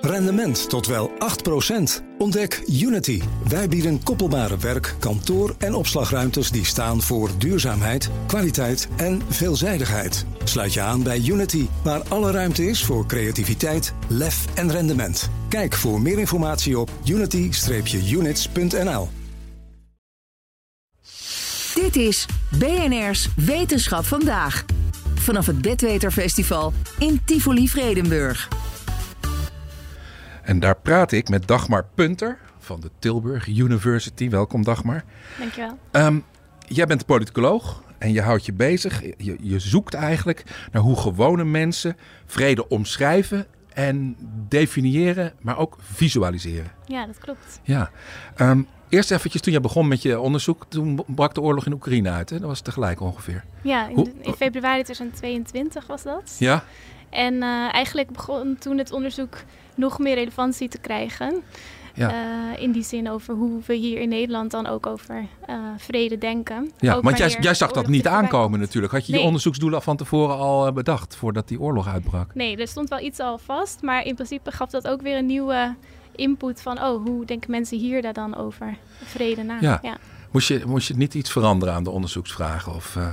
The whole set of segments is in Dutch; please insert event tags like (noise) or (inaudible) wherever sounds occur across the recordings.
Rendement tot wel 8%. Ontdek Unity. Wij bieden koppelbare werk, kantoor en opslagruimtes die staan voor duurzaamheid, kwaliteit en veelzijdigheid. Sluit je aan bij Unity, waar alle ruimte is voor creativiteit, lef en rendement. Kijk voor meer informatie op unity-units.nl. Dit is BNR's Wetenschap vandaag. Vanaf het Bedweterfestival in Tivoli Vredenburg. En daar praat ik met Dagmar Punter van de Tilburg University. Welkom Dagmar. Dankjewel. Um, jij bent politicoloog en je houdt je bezig. Je, je zoekt eigenlijk naar hoe gewone mensen vrede omschrijven en definiëren, maar ook visualiseren. Ja, dat klopt. Ja. Um, eerst eventjes, toen je begon met je onderzoek, toen brak de oorlog in Oekraïne uit. Hè? Dat was tegelijk ongeveer. Ja, in, in februari 2022 was dat. Ja. En uh, eigenlijk begon toen het onderzoek nog meer relevantie te krijgen. Ja. Uh, in die zin over hoe we hier in Nederland dan ook over uh, vrede denken. Ja, want jij, jij zag dat niet aankomen natuurlijk. Had je nee. je onderzoeksdoelen van tevoren al bedacht voordat die oorlog uitbrak? Nee, er stond wel iets al vast. Maar in principe gaf dat ook weer een nieuwe input van... oh, hoe denken mensen hier daar dan over vrede na? Ja. ja. Moest, je, moest je niet iets veranderen aan de onderzoeksvragen? Of, uh,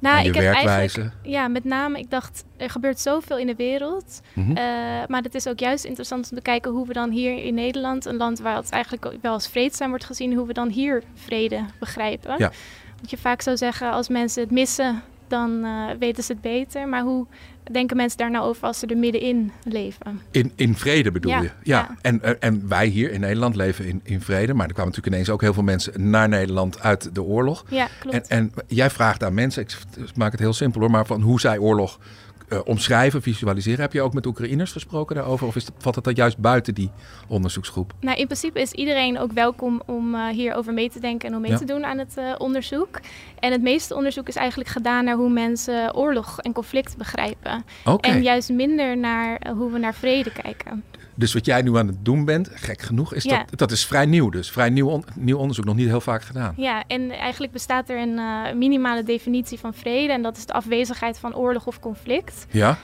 nou, je ik werkwijze? Heb ja, met name, ik dacht, er gebeurt zoveel in de wereld. Mm -hmm. uh, maar het is ook juist interessant om te kijken hoe we dan hier in Nederland, een land waar het eigenlijk wel als vreedzaam wordt gezien, hoe we dan hier vrede begrijpen. Ja. Want je vaak zou zeggen, als mensen het missen, dan uh, weten ze het beter. Maar hoe denken mensen daar nou over als ze er middenin leven? In, in vrede bedoel ja, je? Ja. ja. En, en wij hier in Nederland leven in, in vrede. Maar er kwamen natuurlijk ineens ook heel veel mensen naar Nederland uit de oorlog. Ja, klopt. En, en jij vraagt aan mensen, ik maak het heel simpel hoor, maar van hoe zij oorlog uh, omschrijven, visualiseren. Heb je ook met Oekraïners gesproken daarover? Of is het, valt het dan juist buiten die onderzoeksgroep? Nou, in principe is iedereen ook welkom om uh, hierover mee te denken en om mee Ja. te doen aan het uh, onderzoek. En het meeste onderzoek is eigenlijk gedaan naar hoe mensen oorlog en conflict begrijpen. En juist minder naar hoe we naar vrede kijken. Dus wat jij nu aan het doen bent, gek genoeg, is Ja. dat, dat is vrij nieuw dus. Vrij nieuw, on- nieuw onderzoek, nog niet heel vaak gedaan. Ja, en eigenlijk bestaat er een uh, minimale definitie van vrede. En dat is de afwezigheid van oorlog of conflict. Ja? Uh,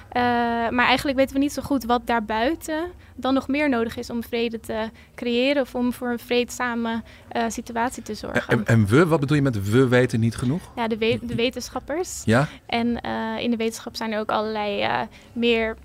maar eigenlijk weten we niet zo goed wat daarbuiten dan nog meer nodig is om vrede te creëren of om voor een vreedzame uh, situatie te zorgen. En, en we, wat bedoel je met we weten niet genoeg? Ja, de, we de wetenschappers. Ja? En uh, in de wetenschap zijn er ook allerlei uh, meer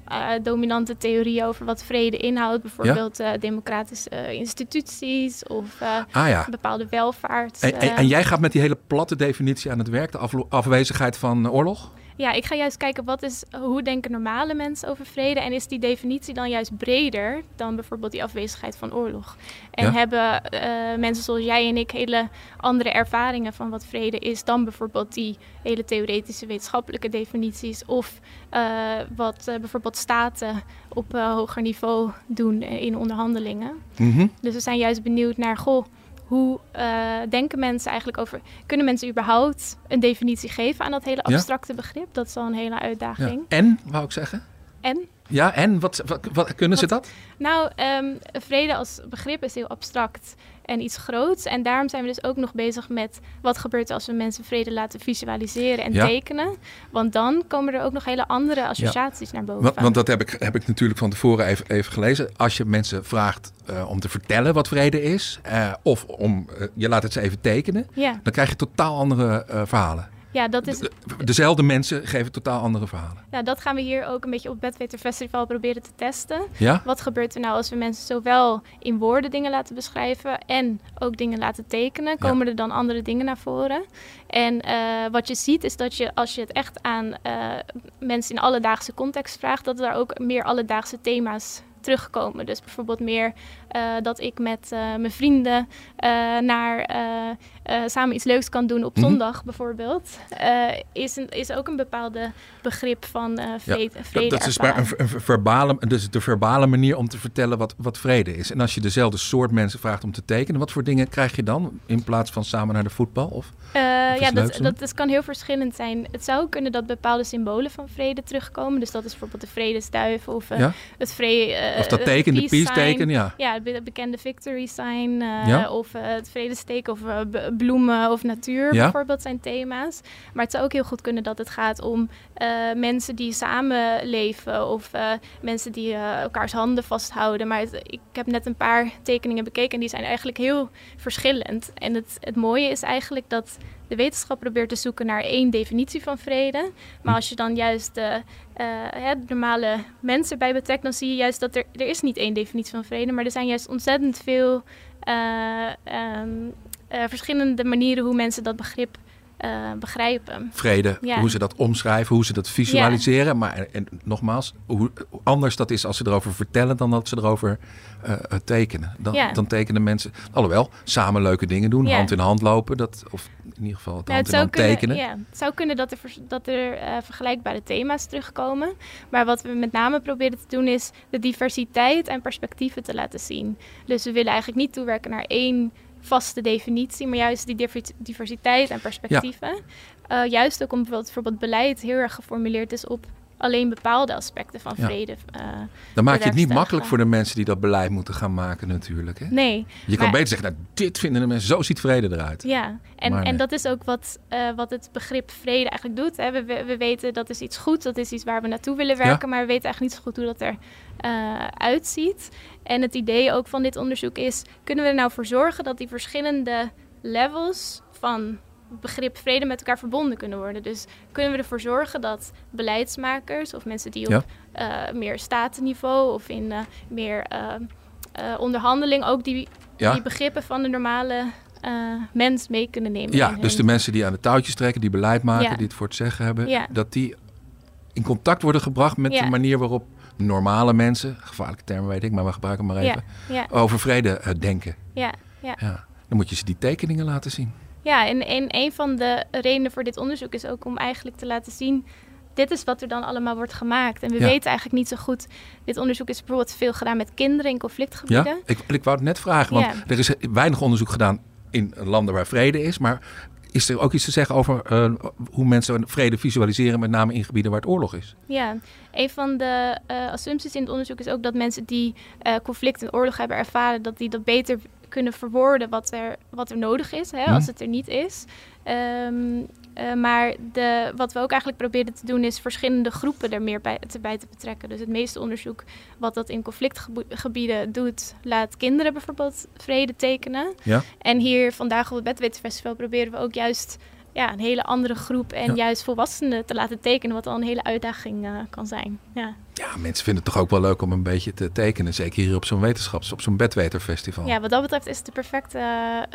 dominante theorieën over wat vrede inhoudt. Bijvoorbeeld ja? democratische instituties of ah, ja. bepaalde welvaart. En, en, en, jij gaat met die hele platte definitie aan het werk, de af, afwezigheid van oorlog? Ja, ik ga juist kijken wat is, hoe denken normale mensen over vrede en is die definitie dan juist breder dan bijvoorbeeld die afwezigheid van oorlog. En ja? hebben uh, mensen zoals jij en ik hele andere ervaringen van wat vrede is dan bijvoorbeeld die hele theoretische wetenschappelijke definities of uh, wat uh, bijvoorbeeld staten op hoger niveau doen in onderhandelingen. Mm -hmm. Dus we zijn juist benieuwd naar, goh, hoe uh, denken mensen eigenlijk over... Kunnen mensen überhaupt een definitie geven aan dat hele abstracte ja. begrip? Dat is al een hele uitdaging. Ja. En, wou ik zeggen? En? Ja, en? Wat, wat, wat kunnen wat, ze dat? Nou, um, vrede als begrip is heel abstract en iets groots. En daarom zijn we dus ook nog bezig met... wat gebeurt er als we mensen vrede laten visualiseren en ja. tekenen. Want dan komen er ook nog hele andere associaties naar boven. Want, want, dat heb ik, heb ik natuurlijk van tevoren even, even gelezen. Als je mensen vraagt uh, om te vertellen wat vrede is... Uh, of om, uh, je laat het ze even tekenen... Ja. dan krijg je totaal andere verhalen. Ja, dat is... De, dezelfde mensen geven totaal andere verhalen. Ja, dat gaan we hier ook een beetje op het Bedweter Festival proberen te testen. Ja? Wat gebeurt er nou als we mensen zowel in woorden dingen laten beschrijven en ook dingen laten tekenen? Komen ja. er dan andere dingen naar voren? En uh, wat je ziet is dat je als je het echt aan uh, mensen in alledaagse context vraagt, dat er ook meer alledaagse thema's terugkomen. Dus bijvoorbeeld meer uh, dat ik met uh, mijn vrienden uh, naar samen iets leuks kan doen op Mhm. zondag bijvoorbeeld. is, een, is ook een bepaalde begrip van vrede. Ja, vrede dat is maar een, een, verbale, dus de verbale manier om te vertellen wat, wat vrede is. En als je dezelfde soort mensen vraagt om te tekenen, wat voor dingen krijg je dan in plaats van samen naar de voetbal? Of, Uh, ja, dat, dat, dat, kan heel verschillend zijn. Het zou kunnen dat bepaalde symbolen van vrede terugkomen. Dus dat is bijvoorbeeld de vredesduif of ja? het vrede, de, Of dat teken, de peace teken, ja. Ja, het bekende victory sign. Uh, Of uh, het vredesteken of bloemen of natuur ja. bijvoorbeeld zijn thema's. Maar het zou ook heel goed kunnen dat het gaat om mensen die samenleven of mensen die elkaars handen vasthouden. Maar het, ik heb net een paar tekeningen bekeken en die zijn eigenlijk heel verschillend. En het, het mooie is eigenlijk dat de wetenschap probeert te zoeken naar één definitie van vrede. Maar als je dan juist de, uh, normale mensen bij betrekt, dan zie je juist dat er, er is niet één definitie van vrede, maar er zijn juist ontzettend veel um, uh, verschillende manieren hoe mensen dat begrip uh, begrijpen. Vrede, ja. hoe ze dat omschrijven, hoe ze dat visualiseren. Ja. Maar en, nogmaals, hoe anders dat is als ze erover vertellen dan dat ze erover uh, tekenen. Dan, ja. dan, tekenen mensen, alhoewel, samen leuke dingen doen, hand in hand lopen. Dat, of in ieder geval het nou, hand het in hand kunnen, tekenen. Ja, het zou kunnen dat er, dat er uh, vergelijkbare thema's terugkomen. Maar wat we met name proberen te doen is de diversiteit en perspectieven te laten zien. Dus we willen eigenlijk niet toewerken naar één vaste definitie, maar juist die diversiteit en perspectieven. Ja. Uh, juist ook omdat bijvoorbeeld beleid heel erg geformuleerd is op alleen bepaalde aspecten van vrede. Uh, Dan maak je het niet makkelijk voor de mensen die dat beleid moeten gaan maken natuurlijk. Hè? Nee. Je kan beter zeggen, nou, dit vinden de mensen, zo ziet vrede eruit. Ja, en, nee. en dat is ook wat, uh, wat het begrip vrede eigenlijk doet. Hè. We, we weten dat is iets goed, dat is iets waar we naartoe willen werken, ja. maar we weten eigenlijk niet zo goed hoe dat er uh, uitziet. En het idee ook van dit onderzoek is, kunnen we er nou voor zorgen dat die verschillende levels van begrip vrede met elkaar verbonden kunnen worden. Dus kunnen we ervoor zorgen dat beleidsmakers of mensen die op ja. uh, meer statenniveau of in uh, meer uh, onderhandeling ook die, ja. die begrippen van de normale mens mee kunnen nemen. Ja, dus de mensen die aan de touwtjes trekken, die beleid maken, ja. die het voor het zeggen hebben, dat die in contact worden gebracht met de manier waarop normale mensen, gevaarlijke termen weet ik, maar we gebruiken maar even, over vrede denken. Ja, ja. Dan moet je ze die tekeningen laten zien. Ja, en, en een van de redenen voor dit onderzoek is ook om eigenlijk te laten zien dit is wat er dan allemaal wordt gemaakt. En we ja. weten eigenlijk niet zo goed. Dit onderzoek is bijvoorbeeld veel gedaan met kinderen in conflictgebieden. Ja, ik, ik wou het net vragen, want ja. er is weinig onderzoek gedaan in landen waar vrede is. Maar is er ook iets te zeggen over uh, hoe mensen vrede visualiseren, met name in gebieden waar het oorlog is? Ja, een van de uh, assumpties in het onderzoek is ook dat mensen die uh, conflict en oorlog hebben ervaren, dat die dat beter kunnen verwoorden wat er, wat er nodig is, hè, hm. als het er niet is. Um, uh, maar de, wat we ook eigenlijk proberen te doen is verschillende groepen er meer bij te, bij te betrekken. Dus het meeste onderzoek wat dat in conflictgebieden doet, laat kinderen bijvoorbeeld vrede tekenen. Ja. En hier vandaag op het Bedwetenfestival proberen we ook juist ja, een hele andere groep en ja. juist volwassenen te laten tekenen, wat al een hele uitdaging uh, kan zijn. Ja. ja, mensen vinden het toch ook wel leuk om een beetje te tekenen, zeker hier op zo'n wetenschaps, op zo'n bedweterfestival. Ja, wat dat betreft is het de perfecte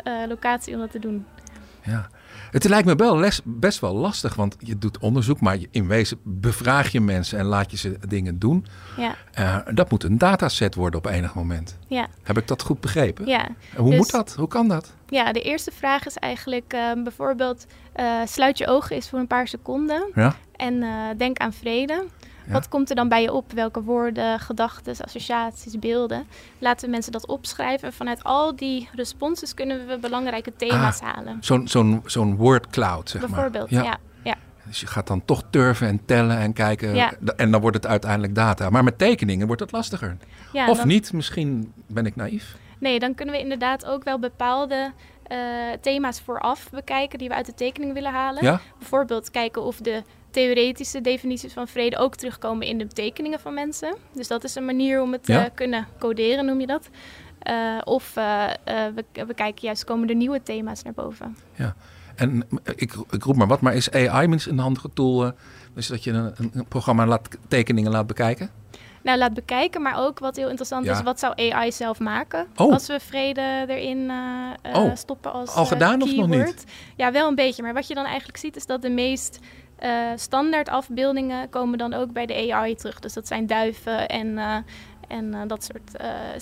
uh, locatie om dat te doen. Ja, het lijkt me wel les, best wel lastig, want je doet onderzoek, maar in wezen bevraag je mensen en laat je ze dingen doen. Ja. Uh, dat moet een dataset worden op enig moment. Ja. Heb ik dat goed begrepen? Ja. Hoe dus, moet dat? Hoe kan dat? Ja, de eerste vraag is eigenlijk uh, bijvoorbeeld uh, sluit je ogen eens voor een paar seconden ja. en denk aan vrede. Ja. Wat komt er dan bij je op? Welke woorden, gedachten, associaties, beelden? Laten we mensen dat opschrijven. Vanuit al die responses kunnen we belangrijke thema's ah, halen. Zo'n zo'n zo'n word cloud, zeg Bijvoorbeeld, maar. ja. ja. Dus je gaat dan toch turven en tellen en kijken. Ja. En dan wordt het uiteindelijk data. Maar met tekeningen wordt het lastiger. Ja, of dan... niet, misschien ben ik naïef. Nee, dan kunnen we inderdaad ook wel bepaalde uh, thema's vooraf bekijken die we uit de tekening willen halen. Ja? Bijvoorbeeld kijken of de theoretische definities van vrede ook terugkomen in de tekeningen van mensen. Dus dat is een manier om het te ja? uh, kunnen coderen, noem je dat. Uh, of we, we, kijken juist, komen er nieuwe thema's naar boven. Ja, en ik, ik roep maar wat, maar is AI minstens een handige tool? dus dat je een, een, programma laat, tekeningen laat bekijken? Nou, laat bekijken, maar ook wat heel interessant Ja. is, wat zou AI zelf maken Oh. als we vrede erin eh, Oh. stoppen als Al eh, gedaan of nog niet? Ja, wel een beetje. Maar wat je dan eigenlijk ziet is dat de meest standaard afbeeldingen komen dan ook bij de AI terug. Dus dat zijn duiven en, en dat soort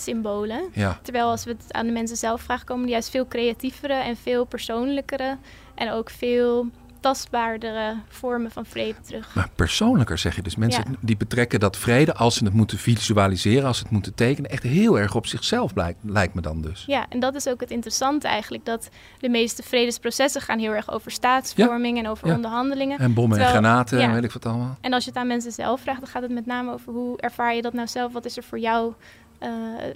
symbolen. Ja, Terwijl als we het aan de mensen zelf vragen, komen die juist veel creatievere en veel persoonlijkere en ook veel tastbaardere vormen van vrede terug. Maar persoonlijker zeg je dus. Mensen die betrekken dat vrede als ze het moeten visualiseren, als ze het moeten tekenen, echt heel erg op zichzelf lijkt me dan dus. Ja, en dat is ook het interessante eigenlijk. Dat de meeste vredesprocessen gaan heel erg over staatsvorming en over onderhandelingen. En bommen en granaten en weet ik wat allemaal. En als je het aan mensen zelf vraagt, dan gaat het met name over hoe ervaar je dat nou zelf? Wat is er voor jou uh,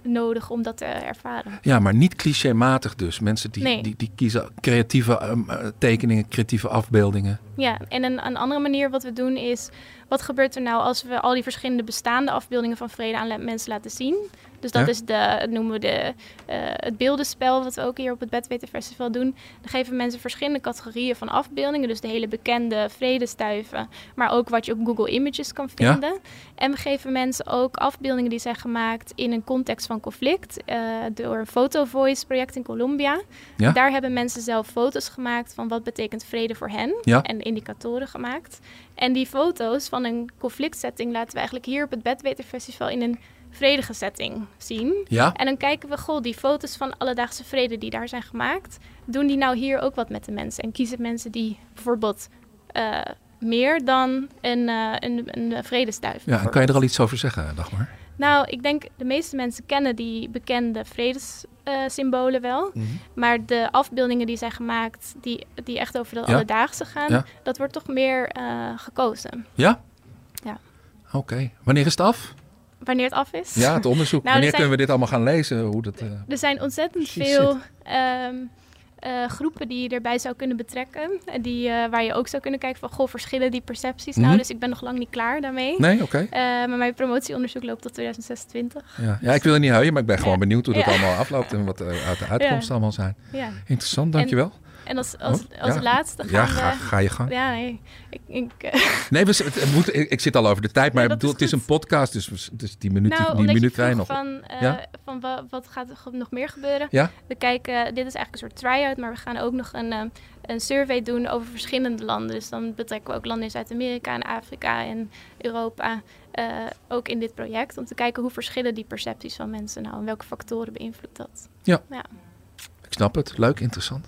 nodig om dat te ervaren. Ja, maar niet clichématig dus. Mensen die, die, die kiezen creatieve um, tekeningen, creatieve afbeeldingen. Ja, en een, een andere manier wat we doen is... wat gebeurt er nou als we al die verschillende bestaande afbeeldingen van vrede aan mensen laten zien? Dus dat is de, noemen we de, uh, het beeldenspel, wat we ook hier op het Bedweten Festival doen. Dan geven mensen verschillende categorieën van afbeeldingen. Dus de hele bekende vredestuiven, maar ook wat je op Google Images kan vinden. En we geven mensen ook afbeeldingen die zijn gemaakt in een context van conflict. Uh, door een Photo Voice project in Colombia. Ja? Daar hebben mensen zelf foto's gemaakt van wat betekent vrede voor hen. En indicatoren gemaakt. En die foto's van een conflictsetting laten we eigenlijk hier op het Bedweten Festival in een vredige setting zien. Ja. En dan kijken we, goh, die foto's van alledaagse vrede die daar zijn gemaakt, doen die nou hier ook wat met de mensen? En kiezen mensen die bijvoorbeeld uh, meer dan een, uh, een, een vredestuif? Ja, en kan je er al iets over zeggen, Dagmar? Nou, ik denk de meeste mensen kennen die bekende vredessymbolen uh, wel. Mm -hmm. Maar de afbeeldingen die zijn gemaakt, die, die echt over de ja. alledaagse gaan, ja. dat wordt toch meer gekozen. Ja? Oké. Wanneer is het af? wanneer het af is. Ja, het onderzoek. (laughs) Nou, wanneer kunnen we dit allemaal gaan lezen? Hoe dat, uh, er zijn ontzettend veel um, uh, groepen die je erbij zou kunnen betrekken. En die, uh, waar je ook zou kunnen kijken van, goh, verschillen die percepties mm -hmm. nou? Dus ik ben nog lang niet klaar daarmee. Nee, oké. Okay. maar mijn promotieonderzoek loopt tot 2026. Ja, ja ik wil er niet huilen, maar ik ben gewoon benieuwd hoe dat allemaal afloopt en wat uit de uitkomsten allemaal zijn. Ja. Interessant, dankjewel. En, en als, als, oh, als laatste gaan Ja, ga, ga, je gang. Ja, nee. Ik, ik, (laughs) nee, we, het moet, ik, ik, zit al over de tijd, maar ja, bedoel, het is een podcast, dus, dus die minuut, nou, die minuut krijg nog. Van, uh, ja? van wat, wat, gaat er nog meer gebeuren? Ja? We kijken, dit is eigenlijk een soort try-out, maar we gaan ook nog een, uh, een survey doen over verschillende landen. Dus dan betrekken we ook landen in Zuid-Amerika en Afrika en Europa. Uh, ook in dit project, om te kijken hoe verschillen die percepties van mensen nou en welke factoren beïnvloedt dat. Ja. ja. Ik snap het. Leuk, interessant.